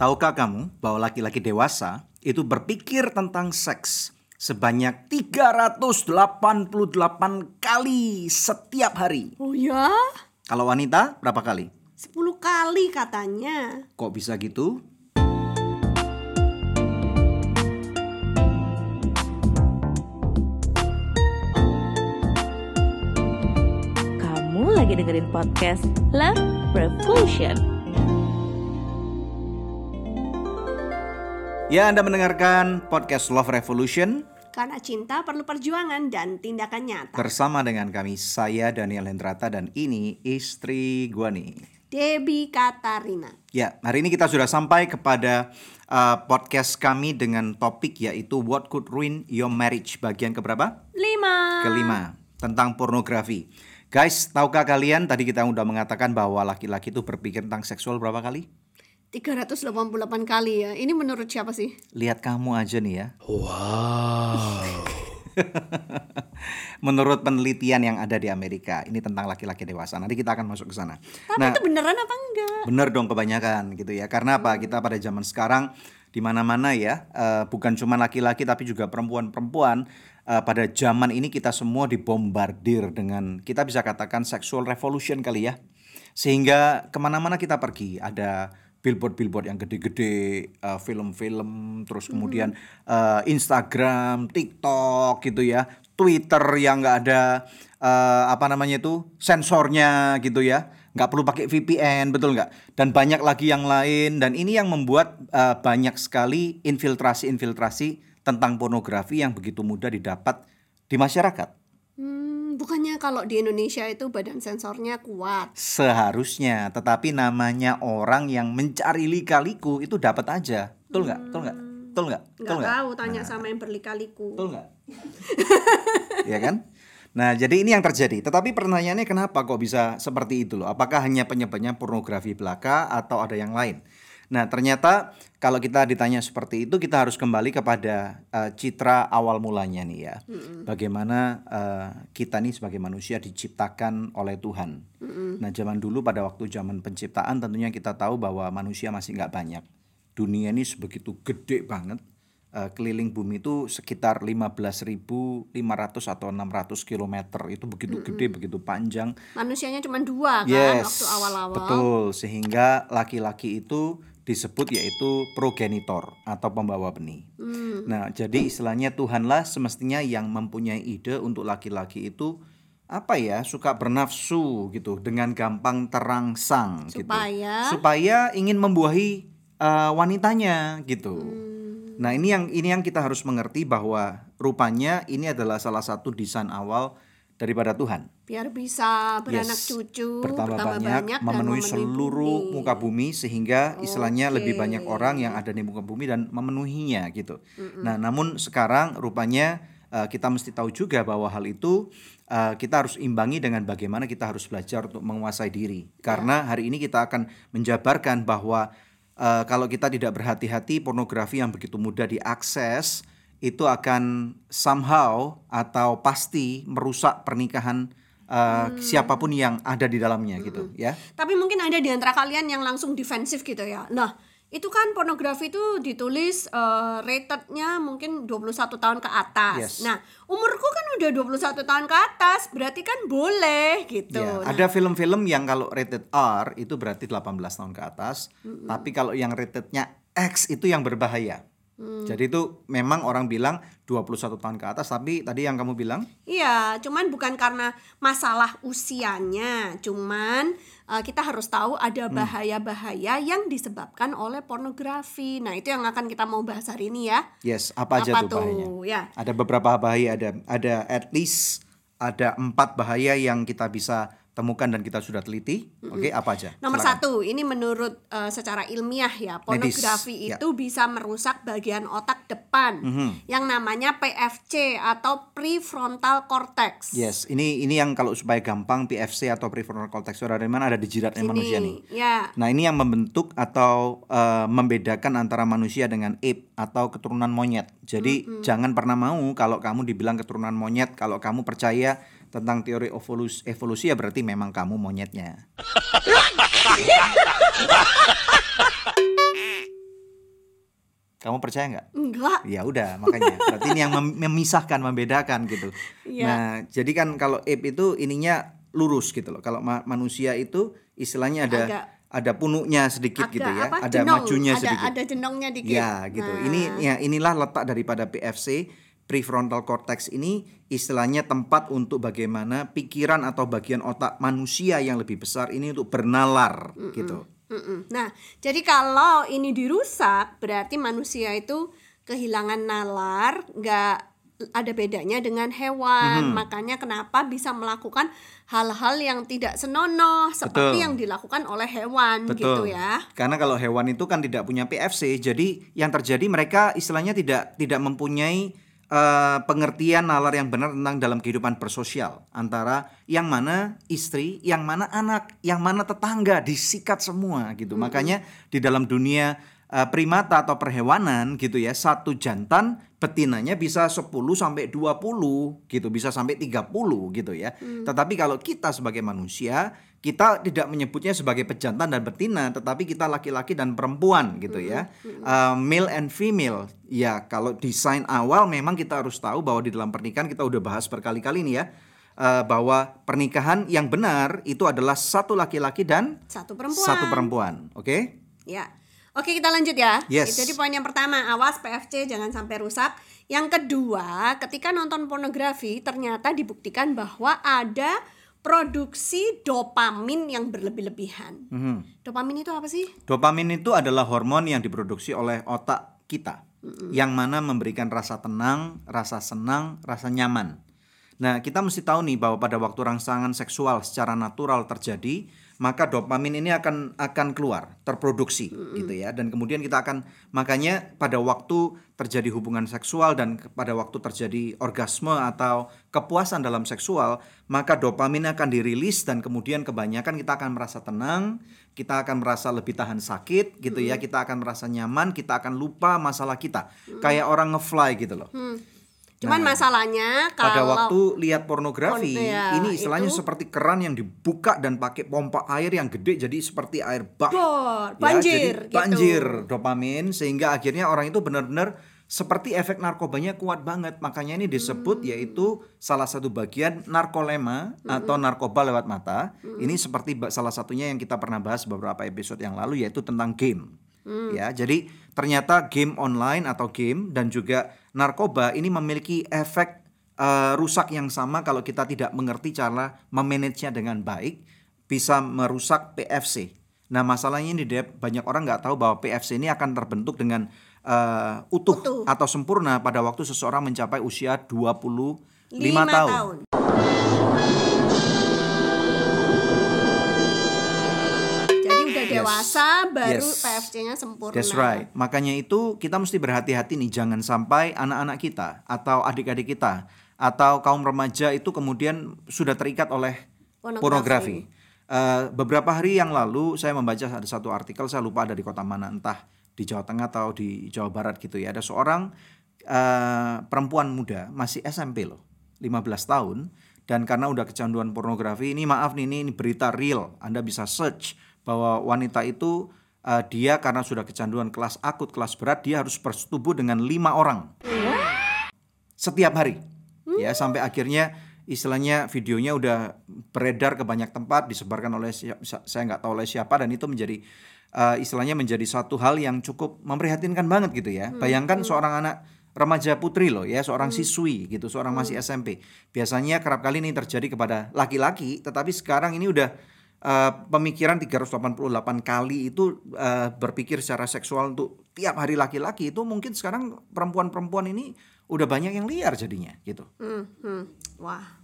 Tahukah kamu bahwa laki-laki dewasa itu berpikir tentang seks sebanyak 388 kali setiap hari? Oh ya? Kalau wanita berapa kali? 10 kali katanya. Kok bisa gitu? Kamu lagi dengerin podcast Love Revolution. Ya, Anda mendengarkan podcast Love Revolution Karena cinta perlu perjuangan dan tindakan nyata. bersama dengan kami saya Daniel Hendrata dan ini istri gua nih. Debbie Katarina. Ya, hari ini kita sudah sampai kepada uh, podcast kami dengan topik yaitu What Could Ruin Your Marriage bagian keberapa? 5. Kelima, tentang pornografi. Guys, tahukah kalian tadi kita udah mengatakan bahwa laki-laki itu berpikir tentang seksual berapa kali? 388 kali ya. Ini menurut siapa sih? Lihat kamu aja nih ya. Wow. Menurut penelitian yang ada di Amerika, ini tentang laki-laki dewasa. Nanti kita akan masuk ke sana. Tapi itu beneran apa enggak? Bener dong kebanyakan gitu ya. Karena apa? Kita pada zaman sekarang di mana-mana ya, eh, bukan cuma laki-laki tapi juga perempuan-perempuan. eh, pada zaman ini kita semua dibombardir dengan kita bisa katakan sexual revolution kali ya. Sehingga ke mana-mana kita pergi ada billboard-billboard yang gede-gede, eh, film-film, terus kemudian eh, Instagram, TikTok gitu ya, Twitter yang nggak ada eh, apa namanya itu sensornya gitu ya, nggak perlu pakai VPN, betul nggak? Dan banyak lagi yang lain dan ini yang membuat eh, banyak sekali infiltrasi-infiltrasi tentang pornografi yang begitu mudah didapat di masyarakat. Hmm, bukannya kalau di Indonesia itu badan sensornya kuat. Seharusnya, tetapi namanya orang yang mencari lika-liku itu dapat aja. Betul nggak? Betul nggak? Betul nggak? Betul nggak? tahu tanya sama yang berlika-liku. Betul nggak? ya kan? Nah, jadi ini yang terjadi. Tetapi pertanyaannya kenapa kok bisa seperti itu loh? Apakah hanya penyebabnya pornografi belaka atau ada yang lain? Nah, ternyata kalau kita ditanya seperti itu, kita harus kembali kepada eh, citra awal mulanya nih ya. Bagaimana eh, kita nih sebagai manusia diciptakan oleh Tuhan. Nah, zaman dulu pada waktu zaman penciptaan tentunya kita tahu bahwa manusia masih nggak banyak. Dunia ini sebegitu gede banget. Eh, keliling bumi itu sekitar 15.500 atau 600 km itu begitu gede begitu panjang Manusianya cuma dua kan yes waktu awal-awal. betul sehingga laki-laki itu disebut yaitu progenitor atau pembawa benih Hmm. nah jadi istilahnya Tuhanlah semestinya yang mempunyai ide untuk laki-laki itu apa ya suka bernafsu gitu dengan gampang terangsang gitu Supaya? supaya ingin membuahi eh, wanitanya gitu Hmm. Nah ini yang ini yang kita harus mengerti bahwa rupanya ini adalah salah satu desain awal daripada Tuhan. Biar bisa beranak Yes. cucu, Bertambah, banyak, dan memenuhi seluruh bumi. muka bumi sehingga istilahnya lebih banyak orang yang ada di muka bumi dan memenuhinya gitu. Nah namun sekarang rupanya eh, kita mesti tahu juga bahwa hal itu eh, kita harus imbangi dengan bagaimana kita harus belajar untuk menguasai diri. Karena hari ini kita akan menjabarkan bahwa eh, kalau kita tidak berhati-hati pornografi yang begitu mudah diakses itu akan somehow atau pasti merusak pernikahan eh, siapa pun yang ada di dalamnya gitu ya. Tapi mungkin ada di antara kalian yang langsung defensif gitu ya. Nah, itu kan pornografi itu ditulis eh, ratednya mungkin 21 tahun ke atas. Yes. Nah, umurku kan udah 21 tahun ke atas, berarti kan boleh gitu. Ya, Nah, ada film-film yang kalau rated R itu berarti 18 tahun ke atas, tapi kalau yang ratednya X itu yang berbahaya. Mm. Jadi itu memang orang bilang 21 tahun ke atas, tapi tadi yang kamu bilang Iya, cuman bukan karena masalah usianya, cuman eh, kita harus tahu ada Hmm. bahaya-bahaya yang disebabkan oleh pornografi. Nah, itu yang akan kita mau bahas hari ini ya. yes, apa aja Apa tuh bahayanya? Ya. Ada beberapa bahaya, ada ada at least ada empat bahaya yang kita bisa temukan dan kita sudah teliti. Oke, apa aja? Nomor Silakan. satu, ini menurut eh, secara ilmiah ya, pornografi ya. itu bisa merusak bagian otak depan Mhm. yang namanya PFC atau prefrontal cortex. Yes, ini ini yang kalau supaya gampang PFC atau prefrontal cortex ada di mana ada di jidatnya manusia nih. ya. Nah ini yang membentuk atau eh, membedakan antara manusia dengan ape atau keturunan monyet. Jadi jangan pernah mau kalau kamu dibilang keturunan monyet, kalau kamu percaya tentang teori evolusi, evolusi ya berarti memang kamu monyetnya. percaya nggak? Enggak. Ya udah, makanya berarti ini yang mem- memisahkan, membedakan gitu. Iya. Nah, jadi kan kalau ape itu ininya lurus gitu loh. Kalau ma- manusia itu istilahnya ada Agak- ada punuknya sedikit Agak gitu ya, apa, ada jenong, majunya ada, sedikit. Ada jenongnya dikit. Ya, gitu. Nah, Ini ya inilah letak daripada PFC prefrontal cortex ini istilahnya tempat untuk bagaimana pikiran atau bagian otak manusia yang lebih besar ini untuk bernalar gitu. Mm-mm. Nah, jadi kalau ini dirusak, berarti manusia itu kehilangan nalar, nggak ada bedanya dengan hewan. Mm-hmm. Makanya kenapa bisa melakukan hal-hal yang tidak senonoh seperti Betul. yang dilakukan oleh hewan Betul. gitu ya. Karena kalau hewan itu kan tidak punya PFC, jadi yang terjadi mereka istilahnya tidak tidak mempunyai eh, pengertian nalar yang benar tentang dalam kehidupan bersosial antara yang mana istri, yang mana anak, yang mana tetangga disikat semua gitu. Makanya di dalam dunia eh, primata atau perhewanan gitu ya, satu jantan betinanya bisa 10 sampai 20 gitu, bisa sampai 30 gitu ya. Tetapi kalau kita sebagai manusia, kita tidak menyebutnya sebagai pejantan dan betina, tetapi kita laki-laki dan perempuan gitu ya. Uh, male and female. Ya, kalau desain awal memang kita harus tahu bahwa di dalam pernikahan kita udah bahas berkali-kali nih ya. uh, bahwa pernikahan yang benar itu adalah satu laki-laki dan Satu perempuan. satu perempuan, oke? Ya. Oke, kita lanjut ya. Yes. Jadi poin yang pertama, awas PFC jangan sampai rusak. Yang kedua, ketika nonton pornografi ternyata dibuktikan bahwa ada produksi dopamin yang berlebih-lebihan. Mhm. Dopamin itu apa sih? Dopamin itu adalah hormon yang diproduksi oleh otak kita, yang mana memberikan rasa tenang, rasa senang, rasa nyaman. Nah, kita mesti tahu nih bahwa pada waktu rangsangan seksual secara natural terjadi, maka dopamin ini akan akan keluar, terproduksi gitu ya. Dan kemudian kita akan makanya pada waktu terjadi hubungan seksual dan pada waktu terjadi orgasme atau kepuasan dalam seksual, maka dopamin akan dirilis dan kemudian kebanyakan kita akan merasa tenang, kita akan merasa lebih tahan sakit gitu ya, kita akan merasa nyaman, kita akan lupa masalah kita. Kayak orang ngefly gitu loh. Cuman masalahnya kalau Nah, Pada waktu lihat pornografi, ya, ini istilahnya itu- seperti keran yang dibuka dan pakai pompa air yang gede jadi seperti air bah. Bor, Ya, banjir jadi gitu. banjir dopamin sehingga akhirnya orang itu benar-benar seperti efek narkobanya kuat banget. Makanya ini disebut Hmm. yaitu salah satu bagian narkolema atau narkoba lewat mata. Hmm. Ini seperti salah satunya yang kita pernah bahas beberapa episode yang lalu yaitu tentang game. Hmm. Ya, jadi ternyata game online atau game dan juga narkoba ini memiliki efek eh, rusak yang sama kalau kita tidak mengerti cara memanagenya dengan baik bisa merusak PFC. Nah masalahnya ini Dep, banyak orang nggak tahu bahwa PFC ini akan terbentuk dengan eh, utuh, Utuh. atau sempurna pada waktu seseorang mencapai usia 25 lima tahun. Jadi dewasa baru Yes. PFC-nya sempurna. That's right. Makanya itu kita mesti berhati-hati nih jangan sampai anak-anak kita atau adik-adik kita atau kaum remaja itu kemudian sudah terikat oleh Pornografi. pornografi. Eh, beberapa hari yang lalu saya membaca ada satu artikel saya lupa ada di kota mana entah di Jawa Tengah atau di Jawa Barat gitu ya ada seorang eh, perempuan muda masih SMP loh 15 tahun dan karena udah kecanduan pornografi ini maaf nih ini, ini berita real Anda bisa search bahwa wanita itu eh, dia karena sudah kecanduan kelas akut kelas berat dia harus bersetubuh dengan lima orang. Setiap hari. Ya sampai akhirnya istilahnya videonya udah beredar ke banyak tempat disebarkan oleh siap- sa- saya nggak tahu oleh siapa dan itu menjadi uh, istilahnya menjadi satu hal yang cukup memprihatinkan banget gitu ya. Bayangkan seorang anak remaja putri loh ya seorang siswi gitu seorang masih SMP biasanya kerap kali ini terjadi kepada laki-laki tetapi sekarang ini udah uh, pemikiran 388 kali itu uh, berpikir secara seksual untuk tiap hari laki-laki itu mungkin sekarang perempuan-perempuan ini udah banyak yang liar jadinya gitu. Hmm, hmm. Wah,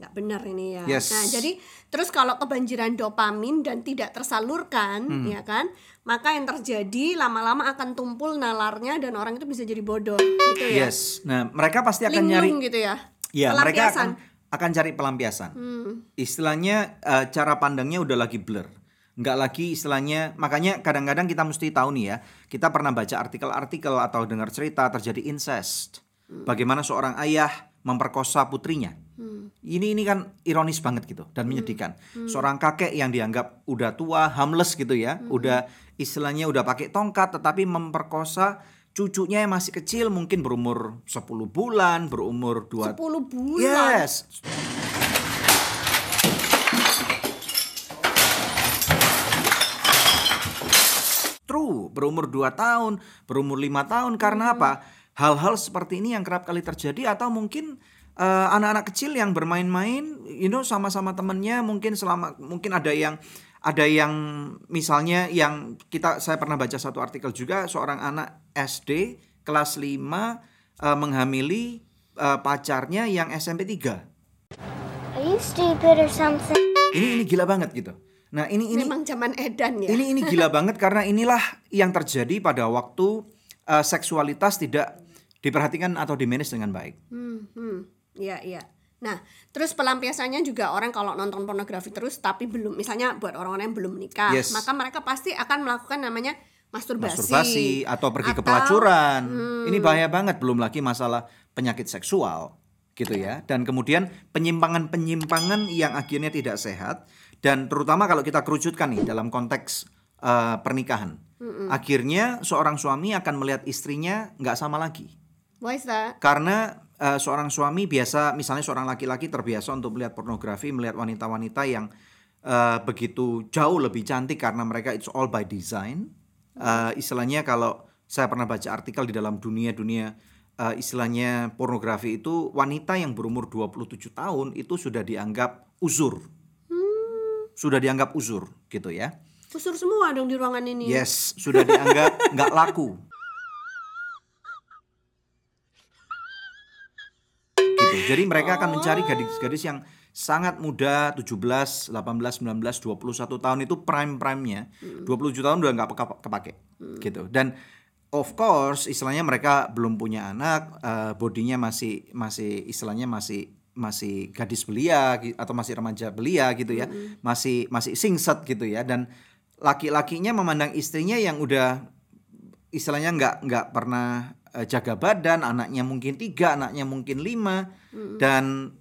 nggak benar ini ya. Yes. Nah, jadi terus kalau kebanjiran dopamin dan tidak tersalurkan, Hmm. ya kan, maka yang terjadi lama-lama akan tumpul nalarnya dan orang itu bisa jadi bodoh, gitu ya. Yes. Nah, mereka pasti akan nyari Linglung gitu ya. Ya, mereka akan akan cari pelampiasan. Hmm. Istilahnya eh, cara pandangnya udah lagi blur. Nggak lagi istilahnya, makanya kadang-kadang kita mesti tahu nih ya, kita pernah baca artikel-artikel atau dengar cerita terjadi incest. Hmm. Bagaimana seorang ayah memperkosa putrinya. Hmm. Ini ini kan ironis banget gitu dan menyedihkan. Seorang kakek yang dianggap udah tua, harmless gitu ya, Hmm. udah istilahnya udah pakai tongkat tetapi memperkosa cucunya yang masih kecil mungkin berumur 10 bulan, berumur 2 10 bulan. Yes. True, berumur 2 tahun, berumur lima tahun karena apa? Hal-hal seperti ini yang kerap kali terjadi atau mungkin eh, anak-anak kecil yang bermain-main, you know sama-sama temennya mungkin selama mungkin ada yang ada yang misalnya yang kita saya pernah baca satu artikel juga seorang anak SD kelas 5 eh, menghamili eh, pacarnya yang SMP 3. Are you stupid or something? Ini ini gila banget gitu. Nah, ini ini Memang zaman edan ya. ini ini gila banget karena inilah yang terjadi pada waktu eh, seksualitas tidak diperhatikan atau dimanage dengan baik. Hmm, hmm. Iya, iya. Nah, terus pelampiasannya juga orang kalau nonton pornografi terus tapi belum misalnya buat orang-orang yang belum menikah, Yes. maka mereka pasti akan melakukan namanya masturbasi. Masturbasi atau pergi ke Atau, pelacuran. hmm. Ini bahaya banget belum lagi masalah penyakit seksual gitu ya. Dan kemudian penyimpangan-penyimpangan yang akhirnya tidak sehat dan terutama kalau kita kerucutkan nih dalam konteks eh, pernikahan. Akhirnya seorang suami akan melihat istrinya nggak sama lagi. Why is that? Karena eh, seorang suami biasa, misalnya seorang laki-laki terbiasa untuk melihat pornografi, melihat wanita-wanita yang eh, begitu jauh lebih cantik karena mereka it's all by design. Eh, istilahnya kalau saya pernah baca artikel di dalam dunia-dunia eh, istilahnya pornografi itu wanita yang berumur 27 tahun itu sudah dianggap uzur. Sudah dianggap uzur gitu ya. Kusur semua dong di ruangan ini. Yes, sudah dianggap nggak laku. Gitu. Jadi mereka akan mencari gadis-gadis yang sangat muda, 17, 18, 19, 21 tahun itu prime-prime-nya. 27 tahun udah nggak kep- kepake. Gitu. Dan of course, istilahnya mereka belum punya anak, eh, bodinya masih masih istilahnya masih masih gadis belia atau masih remaja belia gitu ya. Masih masih singset gitu ya dan laki-lakinya memandang istrinya yang udah istilahnya nggak nggak pernah eh, jaga badan anaknya mungkin tiga anaknya mungkin lima dan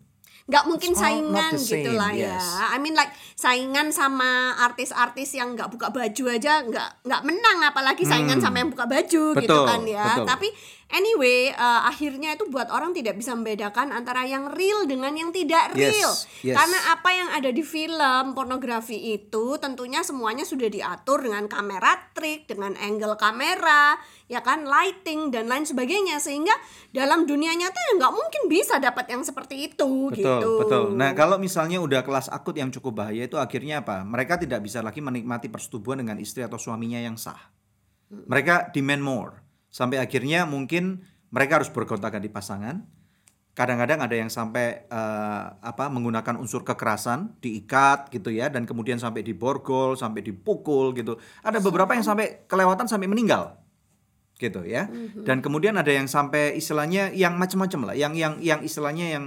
nggak mungkin It's saingan gitu lah ya. yes. I mean like saingan sama artis-artis yang nggak buka baju aja nggak nggak menang apalagi saingan sama yang buka baju gitu Hmm. Betul, kan ya. betul. Tapi anyway eh, akhirnya itu buat orang tidak bisa membedakan antara yang real dengan yang tidak Yes, real. yes. Karena apa yang ada di film pornografi itu tentunya semuanya sudah diatur dengan kamera trik, dengan angle kamera, ya kan lighting dan lain sebagainya sehingga dalam dunia nyata ya nggak mungkin bisa dapat yang seperti itu betul gitu. betul nah kalau misalnya udah kelas akut yang cukup bahaya itu akhirnya apa mereka tidak bisa lagi menikmati persetubuhan dengan istri atau suaminya yang sah mereka demand more sampai akhirnya mungkin mereka harus bergonta-ganti pasangan. Kadang-kadang ada yang sampai eh, apa menggunakan unsur kekerasan diikat gitu ya dan kemudian sampai diborgol sampai dipukul gitu. Ada beberapa yang sampai kelewatan sampai meninggal gitu ya. Dan kemudian ada yang sampai istilahnya yang macam-macam lah yang yang yang istilahnya yang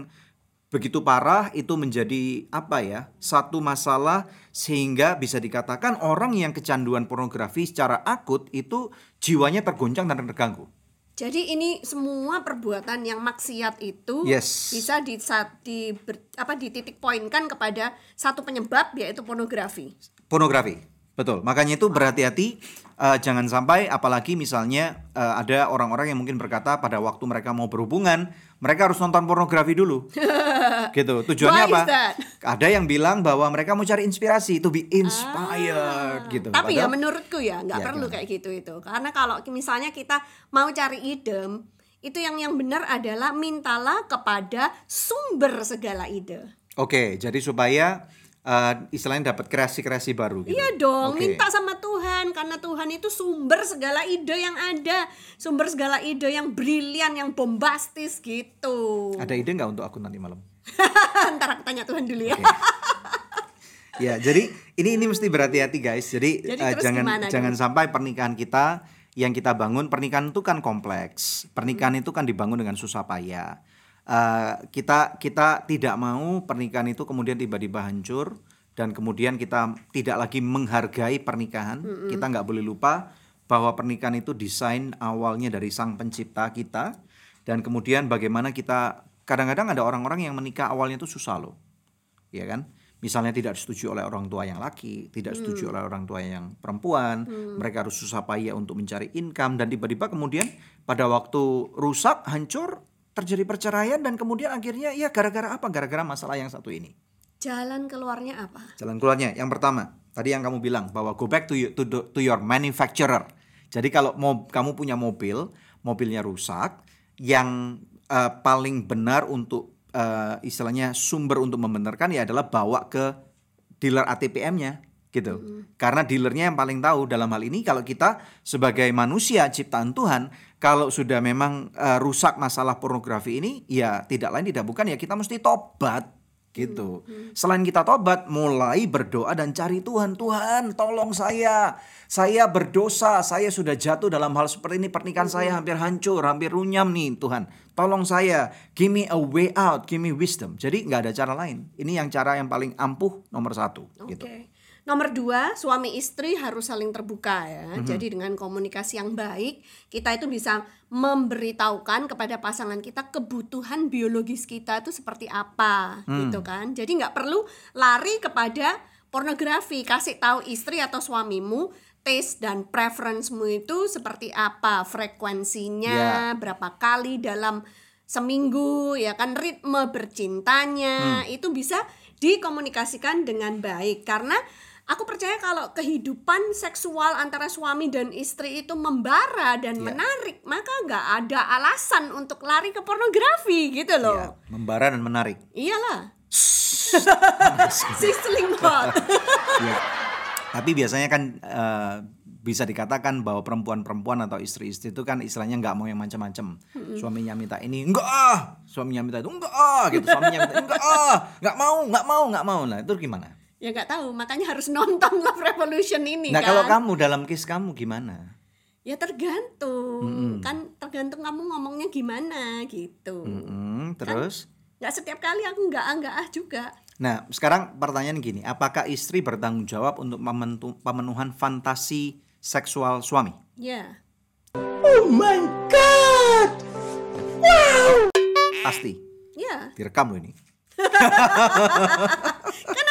begitu parah itu menjadi apa ya satu masalah sehingga bisa dikatakan orang yang kecanduan pornografi secara akut itu jiwanya tergoncang dan terganggu Jadi ini semua perbuatan yang maksiat itu Yes. bisa di, di ber- apa dititik poinkan kepada satu penyebab yaitu pornografi. pornografi betul makanya itu berhati-hati eh, jangan sampai apalagi misalnya eh, ada orang-orang yang mungkin berkata pada waktu mereka mau berhubungan mereka harus nonton pornografi dulu. Gitu. Tujuannya apa? Ada yang bilang bahwa mereka mau cari inspirasi to be inspired gitu. Tapi ya Padahal- menurutku ya nggak Ya, perlu kayak gitu itu. Karena kalau misalnya kita mau cari idem, itu yang yang benar adalah mintalah kepada sumber segala ide. Oke, jadi supaya eh, istilahnya dapat kreasi-kreasi baru gitu. Iya dong, Oke. minta sama Tuhan karena Tuhan itu sumber segala ide yang ada, sumber segala ide yang brilian, yang bombastis gitu. Ada ide nggak untuk aku nanti malam? Ntar aku tanya Tuhan dulu ya. Ya, jadi ini ini mesti berhati-hati guys. Jadi, Jadi terus jangan gimana jangan dong? sampai pernikahan kita yang kita bangun pernikahan itu kan kompleks. Pernikahan itu kan dibangun dengan susah payah. Eh, kita kita tidak mau pernikahan itu kemudian tiba-tiba hancur dan kemudian kita tidak lagi menghargai pernikahan. Kita nggak boleh lupa bahwa pernikahan itu desain awalnya dari sang pencipta kita dan kemudian bagaimana kita kadang-kadang ada orang-orang yang menikah awalnya itu susah loh. Ya kan? misalnya tidak disetujui oleh orang tua yang laki, tidak disetujui oleh orang tua yang perempuan, mereka harus susah payah untuk mencari income dan tiba-tiba kemudian pada waktu rusak, hancur, terjadi perceraian dan kemudian akhirnya ya gara-gara apa? Gara-gara masalah yang satu ini. Jalan keluarnya apa? Jalan keluarnya yang pertama, tadi yang kamu bilang bahwa go back to you, to, the- to your manufacturer. Jadi kalau mau kamu punya mobil, mobilnya rusak, yang eh, paling benar untuk eh, istilahnya sumber untuk membenarkan ya adalah bawa ke dealer ATPM-nya gitu. Karena dealernya yang paling tahu dalam hal ini kalau kita sebagai manusia ciptaan Tuhan kalau sudah memang eh, rusak masalah pornografi ini ya tidak lain tidak bukan ya kita mesti tobat gitu. Selain kita tobat, mulai berdoa dan cari Tuhan. Tuhan, tolong saya. Saya berdosa. Saya sudah jatuh dalam hal seperti ini. Pernikahan saya hampir hancur, hampir runyam nih Tuhan. Tolong saya. Give me a way out. Give me wisdom. Jadi nggak ada cara lain. Ini yang cara yang paling ampuh nomor satu. Oke. Gitu. Nomor dua, suami istri harus saling terbuka ya. Mhm. Jadi dengan komunikasi yang baik, kita itu bisa memberitahukan kepada pasangan kita kebutuhan biologis kita itu seperti apa, Hmm. gitu kan. Jadi nggak perlu lari kepada pornografi. Kasih tahu istri atau suamimu taste dan preference-mu itu seperti apa, frekuensinya, Ya. berapa kali dalam seminggu ya kan ritme bercintanya Hmm. itu bisa dikomunikasikan dengan baik karena aku percaya kalau kehidupan seksual antara suami dan istri itu membara dan Ya. menarik maka nggak ada alasan untuk lari ke pornografi gitu Ya, loh membara dan menarik. iyalah sizzling hot Ya. Tapi biasanya kan eh, bisa dikatakan bahwa perempuan-perempuan atau istri-istri itu kan istilahnya nggak mau yang macam-macam. Suaminya minta ini, enggak ah. Suaminya minta itu, enggak ah. Gitu. Suaminya minta, enggak ah. Nggak mau, nggak mau, nggak mau. Nah itu gimana? Ya nggak tahu. Makanya harus nonton Love Revolution ini Nah kan. kalau kamu dalam case kamu gimana? ya tergantung. Kan tergantung kamu ngomongnya gimana gitu. Mm-mm, terus? nggak setiap kali aku nggak ah nggak ah juga. Nah sekarang pertanyaan gini, apakah istri bertanggung jawab untuk pemenuhan fantasi seksual suami? ya. Pasti. ya. Direkam loh ini. kan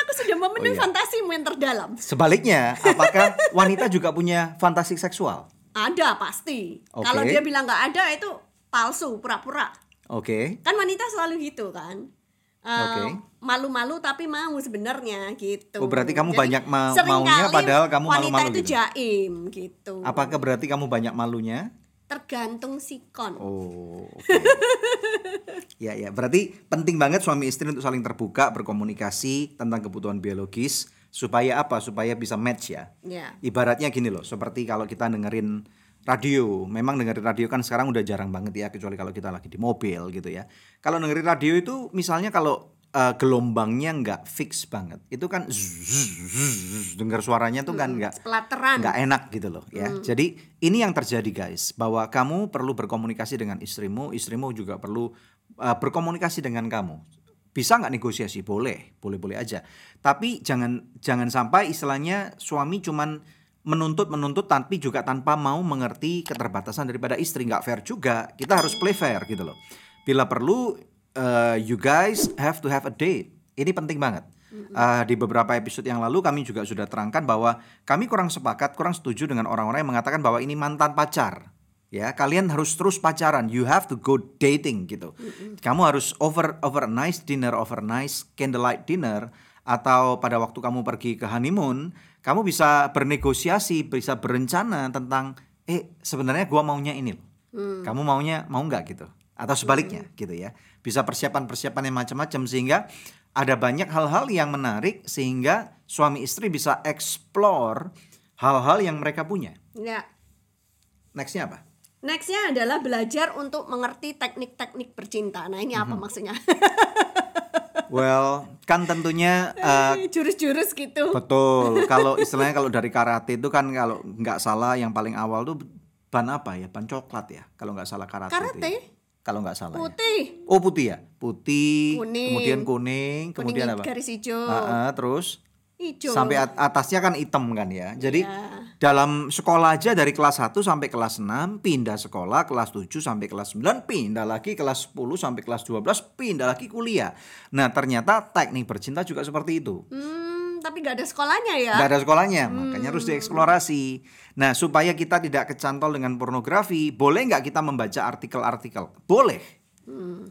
memenuhi Oh, iya. fantasimu yang terdalam Sebaliknya, apakah wanita juga punya fantasi seksual? ada pasti Oke. kalau dia bilang nggak ada itu palsu pura-pura Oke. kan wanita selalu gitu kan Eh, Oke. malu-malu tapi mau sebenarnya gitu Oh, berarti kamu Jadi, banyak ma- maunya padahal kamu wanita malu-malu itu gitu? jaim gitu Apakah berarti kamu banyak malunya? Tergantung sikon Oh, oke. ya ya, berarti penting banget suami istri untuk saling terbuka berkomunikasi tentang kebutuhan biologis supaya apa? Supaya bisa match ya. ya Ibaratnya gini loh, seperti kalau kita dengerin radio, memang dengerin radio kan sekarang udah jarang banget ya, kecuali kalau kita lagi di mobil gitu ya. Kalau dengerin radio itu misalnya kalau eh, gelombangnya nggak fix banget, itu kan zzz, zzz, zzz, dengar suaranya tuh kan nggak pelateran nggak enak gitu loh ya. Jadi ini yang terjadi guys, bahwa kamu perlu berkomunikasi dengan istrimu, istrimu juga perlu uh, berkomunikasi dengan kamu. Bisa nggak negosiasi? Boleh, boleh-boleh aja. Tapi jangan jangan sampai istilahnya suami cuman menuntut menuntut tapi juga tanpa mau mengerti keterbatasan daripada istri nggak fair juga. Kita harus play fair gitu loh. Bila perlu uh, you guys have to have a date. Ini penting banget. Uh, di beberapa episode yang lalu kami juga sudah terangkan bahwa kami kurang sepakat, kurang setuju dengan orang-orang yang mengatakan bahwa ini mantan pacar. Ya, kalian harus terus pacaran. You have to go dating gitu. Kamu harus over over a nice dinner, over a nice candlelight dinner atau pada waktu kamu pergi ke honeymoon, kamu bisa bernegosiasi, bisa berencana tentang eh sebenarnya gua maunya ini loh. Kamu maunya mau nggak gitu? Atau sebaliknya gitu ya. Bisa persiapan-persiapan yang macam-macam sehingga ada banyak hal-hal yang menarik sehingga suami istri bisa explore hal-hal yang mereka punya. ya Nextnya apa? Nextnya adalah belajar untuk mengerti teknik-teknik bercinta. Nah ini Mhm. apa maksudnya? Well, kan tentunya eh, Jurus-jurus gitu. betul. Kalau istilahnya kalau dari karate itu kan kalau nggak salah yang paling awal tuh ban apa ya? Ban coklat ya. Kalau nggak salah karate. itu Karate? ya. Kalau nggak salah. ya. Putih, Oh putih ya. Putih. Kuning. Kemudian kuning. kuning Kemudian apa? garis hijau. Ah, ah, terus Hijau. Sampai at- atasnya kan hitam kan ya. Jadi Iya. dalam sekolah aja dari kelas 1 sampai kelas 6 pindah sekolah, kelas 7 sampai kelas 9 pindah lagi kelas 10 sampai kelas 12 pindah lagi kuliah. Nah, ternyata teknik bercinta juga seperti itu. Hmm, tapi nggak ada sekolahnya ya. Nggak ada sekolahnya, makanya harus dieksplorasi. Nah, supaya kita tidak kecantol dengan pornografi, boleh nggak kita membaca artikel-artikel? Boleh.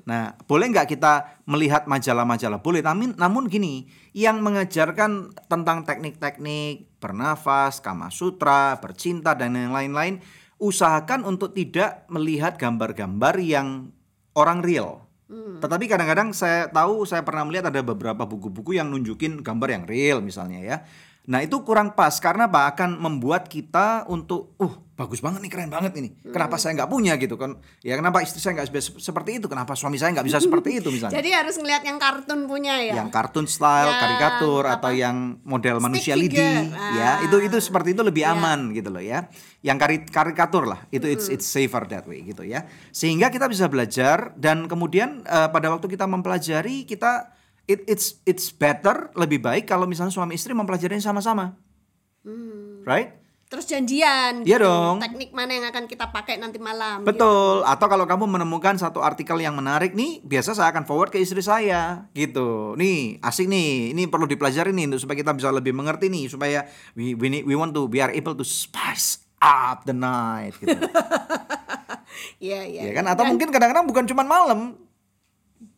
Nah, boleh nggak kita melihat majalah-majalah? Boleh. Namun, namun gini, yang mengajarkan tentang teknik-teknik bernafas, kama sutra, bercinta dan yang lain-lain, usahakan untuk tidak melihat gambar-gambar yang orang real. Tetapi kadang-kadang saya tahu saya pernah melihat ada beberapa buku-buku yang nunjukin gambar yang real misalnya ya. Nah itu kurang pas karena apa akan membuat kita untuk uh bagus banget nih keren banget ini. Kenapa saya nggak punya gitu kan? Ya kenapa istri saya nggak seperti itu? Kenapa suami saya nggak bisa seperti itu misalnya? Jadi harus ngelihat yang kartun punya ya. Yang kartun style, Ya, karikatur apa? atau yang model Stick manusia figure. lidi ya. Itu itu Ah. seperti itu lebih Ya. aman gitu loh ya. Yang kari- karikatur lah. Itu it's it's safer that way gitu ya. Sehingga kita bisa belajar dan kemudian eh, pada waktu kita mempelajari kita it, it's it's better lebih baik kalau misalnya suami istri mempelajarinya sama-sama. Right? Terus janjian. Iya gitu. dong. Teknik mana yang akan kita pakai nanti malam. Betul. Atau kalau kamu menemukan satu artikel yang menarik nih, biasa saya akan forward ke istri saya, gitu. Nih, asik nih. Ini perlu dipelajari nih untuk supaya kita bisa lebih mengerti nih, supaya we we, need- we want to we are able to spice up the night gitu. Iya, iya. ya kan? Atau mungkin kadang-kadang bukan cuma malam.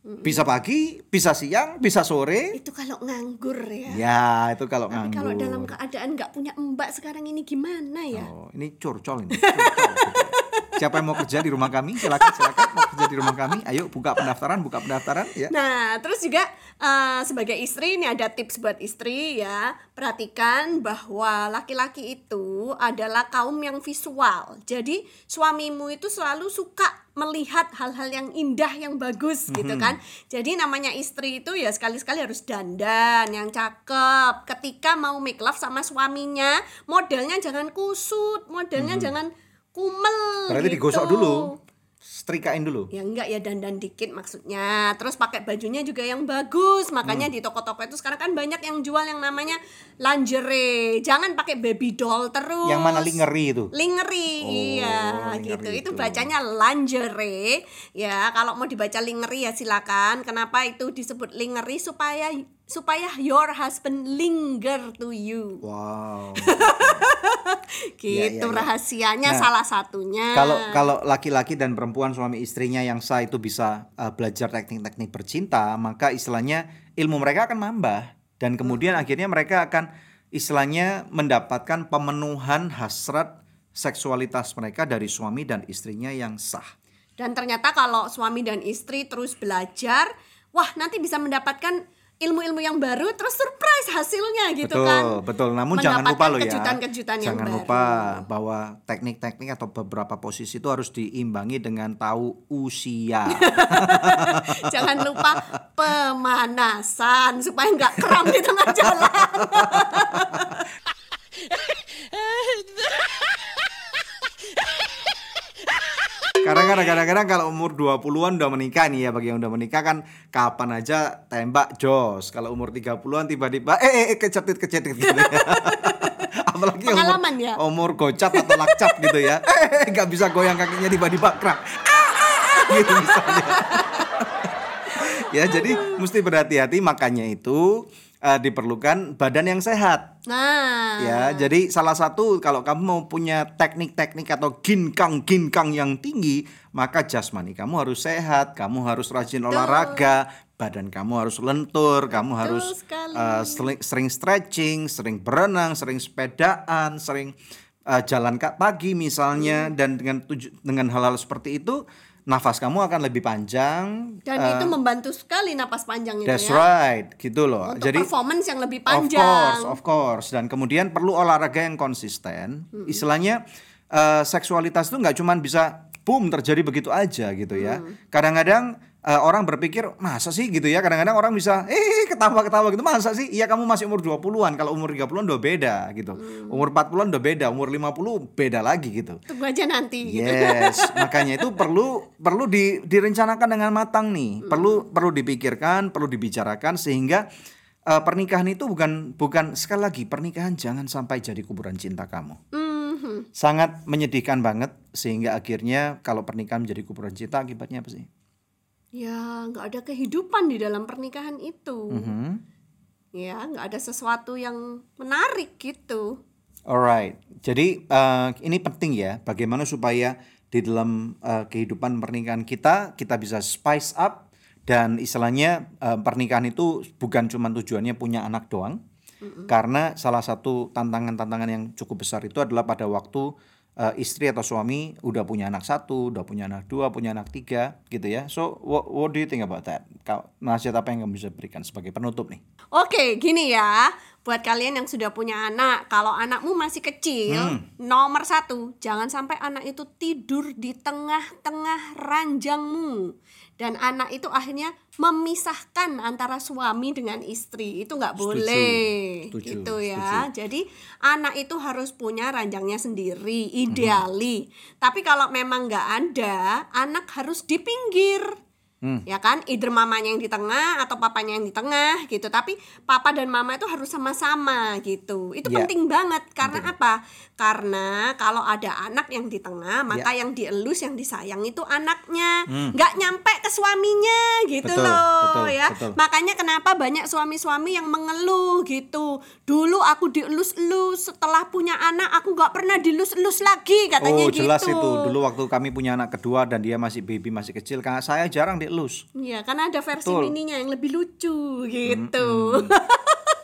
Bisa pagi, bisa siang, bisa sore. Itu kalau nganggur ya. Ya, itu kalau Tapi nganggur. kalau dalam keadaan nggak punya mbak sekarang ini gimana ya? Oh, ini curcol ini. curcol, gitu. Siapa yang mau kerja di rumah kami? Silakan, silakan mau kerja di rumah kami. Ayo buka pendaftaran, buka pendaftaran ya. Nah, terus juga eh, sebagai istri ini ada tips buat istri ya. Perhatikan bahwa laki-laki itu adalah kaum yang visual. Jadi suamimu itu selalu suka melihat hal-hal yang indah yang bagus gitu kan. Jadi namanya istri itu ya sekali-sekali harus dandan yang cakep. Ketika mau make love sama suaminya, modelnya jangan kusut, modelnya jangan kumel. Berarti gitu. digosok dulu, setrikain dulu. Ya enggak ya dandan dikit maksudnya. Terus pakai bajunya juga yang bagus. Makanya di toko-toko itu sekarang kan banyak yang jual yang namanya lingerie. Jangan pakai baby doll terus. Yang mana lingerie itu? Lingerie, Oh, iya lingerie gitu. Itu itu. bacanya lingerie. Ya, kalau mau dibaca lingerie ya silakan. Kenapa itu disebut lingerie supaya supaya your husband linger to you. Wow. Gitu Iya, iya, iya. rahasianya Nah, salah satunya. Kalau kalau laki-laki dan perempuan suami istrinya yang sah itu bisa uh, belajar teknik-teknik bercinta, maka istilahnya ilmu mereka akan nambah dan kemudian akhirnya mereka akan istilahnya mendapatkan pemenuhan hasrat seksualitas mereka dari suami dan istrinya yang sah. Dan ternyata kalau suami dan istri terus belajar, wah nanti bisa mendapatkan ilmu-ilmu yang baru terus surprise hasilnya gitu betul, kan. betul. Namun jangan lupa loh ya. kejutan-kejutan yang Jangan baru. lupa bahwa teknik-teknik atau beberapa posisi itu harus diimbangi dengan tahu usia. Jangan lupa pemanasan supaya nggak kram di tengah jalan. Karena kan kadang-kadang kalau umur 20-an udah menikah nih ya bagi yang udah menikah kan kapan aja tembak jos. Kalau umur 30-an tiba-tiba eh, eh, eh kecetit kecetit gitu ya. Apalagi umur, ya? umur gocap atau lakcap gitu ya. Eh nggak bisa goyang kakinya tiba-tiba krak. Ah, ah, ah, gitu misalnya. ya jadi mesti berhati-hati makanya itu eh, diperlukan badan yang sehat. Nah, Ya, jadi salah satu kalau kamu mau punya teknik-teknik atau ginkang ginkang yang tinggi, maka jasmani kamu harus sehat, kamu harus rajin olahraga, badan kamu harus lentur, kamu harus sekali. uh, seli- sering stretching, sering berenang, sering sepedaan, sering uh, jalan kaki pagi misalnya, dan dengan tuju- dengan hal-hal seperti itu, nafas kamu akan lebih panjang. dan uh, itu membantu sekali napas panjang itu That's ya. right, gitu loh. Untuk Jadi performance yang lebih Of panjang. course, of course. Dan kemudian perlu olahraga yang konsisten. Istilahnya eh, seksualitas itu nggak cuma bisa boom terjadi begitu aja gitu ya. Kadang-kadang eh, orang berpikir masa sih gitu ya. Kadang-kadang orang bisa eh ketawa-ketawa gitu masa sih? Iya kamu masih umur 20-an. Kalau umur 30-an udah beda gitu. Umur 40-an udah beda, umur 50 beda lagi gitu. Tunggu aja nanti gitu. Yes, makanya itu perlu perlu di- direncanakan dengan matang nih. Perlu perlu dipikirkan, perlu dibicarakan sehingga eh, pernikahan itu bukan bukan sekali lagi pernikahan jangan sampai jadi kuburan cinta kamu. Mhm. Sangat menyedihkan banget sehingga akhirnya kalau pernikahan menjadi kuburan cinta akibatnya apa sih? Ya, nggak ada kehidupan di dalam pernikahan itu. Mhm. Ya, nggak ada sesuatu yang menarik gitu. Alright, jadi eh, ini penting ya, bagaimana supaya di dalam eh, kehidupan pernikahan kita kita bisa spice up dan istilahnya eh, pernikahan itu bukan cuma tujuannya punya anak doang, karena salah satu tantangan-tantangan yang cukup besar itu adalah pada waktu eh, istri atau suami udah punya anak satu, udah punya anak dua, punya anak tiga, gitu ya. So what, what do you think about that? Nasihat apa yang kamu bisa berikan sebagai penutup nih? Oke, gini ya. Buat kalian yang sudah punya anak, kalau anakmu masih kecil, nomor satu, jangan sampai anak itu tidur di tengah-tengah ranjangmu. Dan anak itu akhirnya memisahkan antara suami dengan istri. Itu nggak Setuju. boleh. Setuju, Gitu ya. Jadi anak itu harus punya ranjangnya sendiri, ideali. Tapi kalau memang nggak ada, anak harus di pinggir Hmm. ya kan? Either mamanya yang di tengah atau papanya yang di tengah gitu. Tapi papa dan mama itu harus sama-sama gitu. Itu Ya. penting banget. Karena apa? Karena kalau ada anak yang di tengah maka Ya. yang dielus yang disayang itu anaknya. Nggak nyampe ke suaminya gitu Hmm. Betul, loh betul, ya. betul. makanya kenapa banyak suami-suami yang mengeluh gitu. Dulu aku dielus-elus setelah punya anak aku nggak pernah dilus-elus lagi katanya oh jelas gitu. itu. Dulu waktu kami punya anak kedua dan dia masih baby masih kecil karena saya jarang dielus Iya, karena ada versi Betul. mininya yang lebih lucu gitu.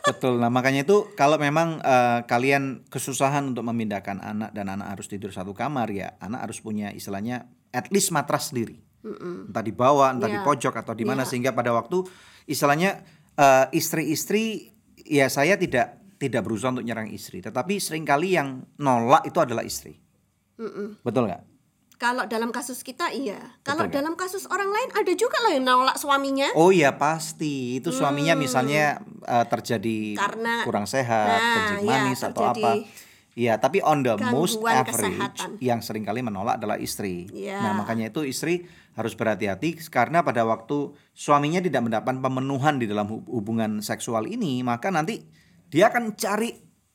betul. Nah makanya itu kalau memang eh, kalian kesusahan untuk memindahkan anak dan anak harus tidur satu kamar ya anak harus punya istilahnya at least matras sendiri. Entah di bawah entah di Iya. pojok atau di mana Iya. sehingga pada waktu istilahnya eh, istri-istri ya saya tidak tidak berusaha untuk nyerang istri. Tetapi sering kali yang nolak itu adalah istri. Betul nggak Kalau dalam kasus kita iya. Kalau Betul, dalam kasus orang lain ada juga loh yang nolak suaminya. Oh iya pasti itu suaminya misalnya uh, terjadi Hmm. Karena- kurang sehat, Nah, kencing iya, manis atau terjadi apa. Iya, tapi on the most average kesehatan. yang sering kali menolak adalah istri. Iya. Nah, makanya itu istri harus berhati-hati karena pada waktu suaminya tidak mendapat pemenuhan di dalam hub- hubungan seksual ini, maka nanti dia akan cari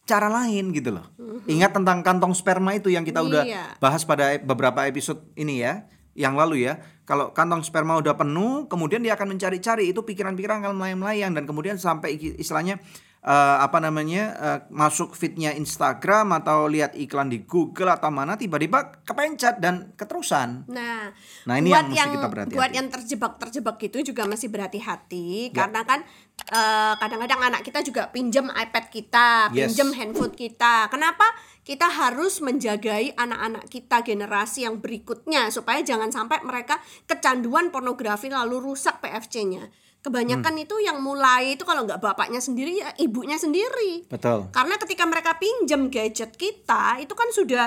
cara lain gitu loh. Ingat tentang kantong sperma itu yang kita udah. Iya. bahas pada e- beberapa episode ini ya, yang lalu ya. Kalau kantong sperma udah penuh, kemudian dia akan mencari-cari itu pikiran-pikiran akan melayang-layang dan kemudian sampai istilahnya eh, apa namanya eh, masuk feednya Instagram atau lihat iklan di Google atau mana tiba-tiba kepencet dan keterusan. Nah, Nah, ini buat yang mesti kita berhati-hati. buat yang terjebak-terjebak gitu juga masih berhati-hati Ya. karena kan eh, kadang-kadang anak kita juga pinjam iPad kita, Yes. pinjam handphone kita. Kenapa? Kita harus menjagai anak-anak kita generasi yang berikutnya supaya jangan sampai mereka kecanduan pornografi lalu rusak PFC-nya. Kebanyakan Hmm. itu yang mulai itu kalau nggak bapaknya sendiri ya ibunya sendiri. Betul. Karena ketika mereka pinjam gadget kita itu kan sudah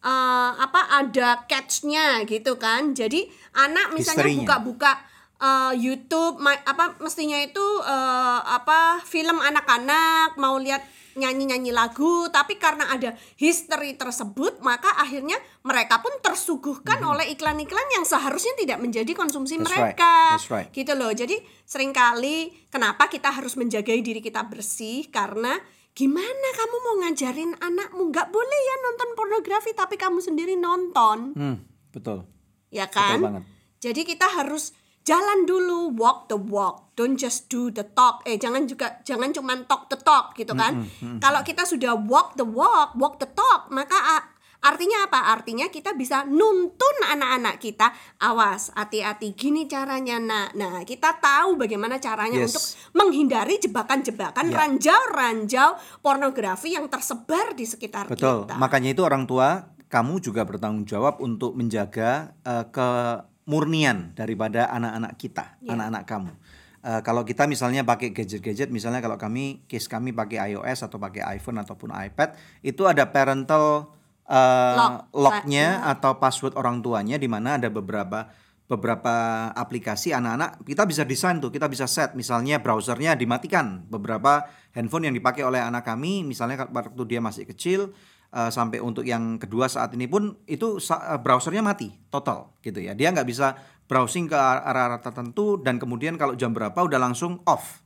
eh, apa ada catch-nya gitu kan. Jadi anak misalnya buka-buka eh, YouTube apa mestinya itu eh, apa film anak-anak mau lihat nyanyi-nyanyi lagu tapi karena ada history tersebut maka akhirnya mereka pun tersuguhkan oleh iklan-iklan yang seharusnya tidak menjadi konsumsi. That's right. mereka That's right. gitu loh jadi sering kali kenapa kita harus menjagai diri kita bersih karena gimana kamu mau ngajarin anakmu nggak boleh ya nonton pornografi tapi kamu sendiri nonton Hmm, betul. ya kan banget. jadi kita harus jalan dulu walk the walk. Don't just do the talk. Eh jangan juga jangan cuman talk the talk gitu kan? Kalau kita sudah walk the walk walk the talk maka a- artinya apa? Artinya kita bisa nuntun anak-anak kita awas hati-hati gini caranya nak. Nah kita tahu bagaimana caranya Yes. untuk menghindari jebakan-jebakan Ya. ranjau-ranjau pornografi yang tersebar di sekitar Betul. kita. Makanya itu orang tua kamu juga bertanggung jawab untuk menjaga eh, kemurnian daripada anak-anak kita, Ya. anak-anak kamu. Eh, kalau kita misalnya pakai gadget-gadget, misalnya kalau kami case kami pakai iOS atau pakai iPhone ataupun iPad, itu ada parental Lock. locknya Ya. atau password orang tuanya di mana ada beberapa beberapa aplikasi anak-anak kita bisa desain tuh kita bisa set misalnya browsernya dimatikan beberapa handphone yang dipakai oleh anak kami misalnya waktu dia masih kecil eh, sampai untuk yang kedua saat ini pun itu eh, browsernya mati total gitu ya dia nggak bisa browsing ke ar- arah-arah tertentu dan kemudian kalau jam berapa udah langsung off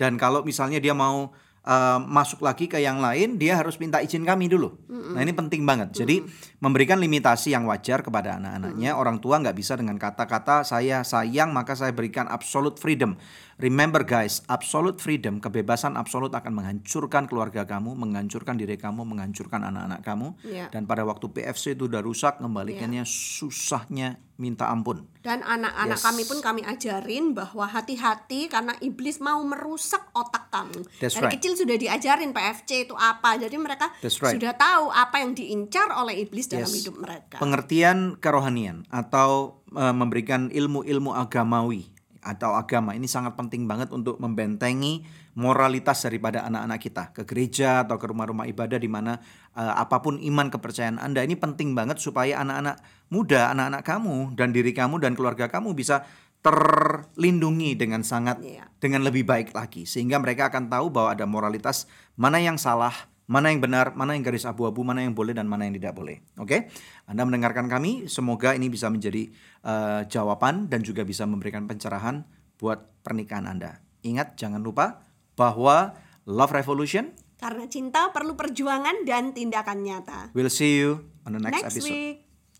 dan kalau misalnya dia mau uh, masuk lagi ke yang lain dia harus minta izin kami dulu. Nah ini penting banget. Jadi memberikan limitasi yang wajar kepada anak-anaknya. Orang tua nggak bisa dengan kata-kata saya sayang maka saya berikan absolute freedom. Remember guys, absolute freedom, kebebasan absolut akan menghancurkan keluarga kamu, menghancurkan diri kamu, menghancurkan anak-anak kamu. Iya. Dan pada waktu PFC itu udah rusak, kembalikannya susahnya minta ampun. Dan anak-anak Yes. kami pun kami ajarin bahwa hati-hati karena iblis mau merusak otak kamu. That's Dari right. kecil sudah diajarin PFC itu apa. Jadi mereka That's right. sudah tahu apa yang diincar oleh iblis dalam Yes. hidup mereka. Pengertian kerohanian atau eh, memberikan ilmu-ilmu agamawi atau agama. Ini sangat penting banget untuk membentengi moralitas daripada anak-anak kita. Ke gereja atau ke rumah-rumah ibadah di mana eh, apa pun iman kepercayaan Anda ini penting banget supaya anak-anak muda, anak-anak kamu dan diri kamu dan keluarga kamu bisa terlindungi dengan sangat Iya. dengan lebih baik lagi. Sehingga mereka akan tahu bahwa ada moralitas mana yang salah, mana yang benar, mana yang garis abu-abu, mana yang boleh dan mana yang tidak boleh. Oke? Anda mendengarkan kami, semoga ini bisa menjadi eh, jawaban dan juga bisa memberikan pencerahan buat pernikahan Anda. Ingat jangan lupa bahwa Love Revolution Karena cinta perlu perjuangan dan tindakan nyata. will see you on the next, Next episode. week.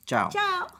Ciao. Ciao.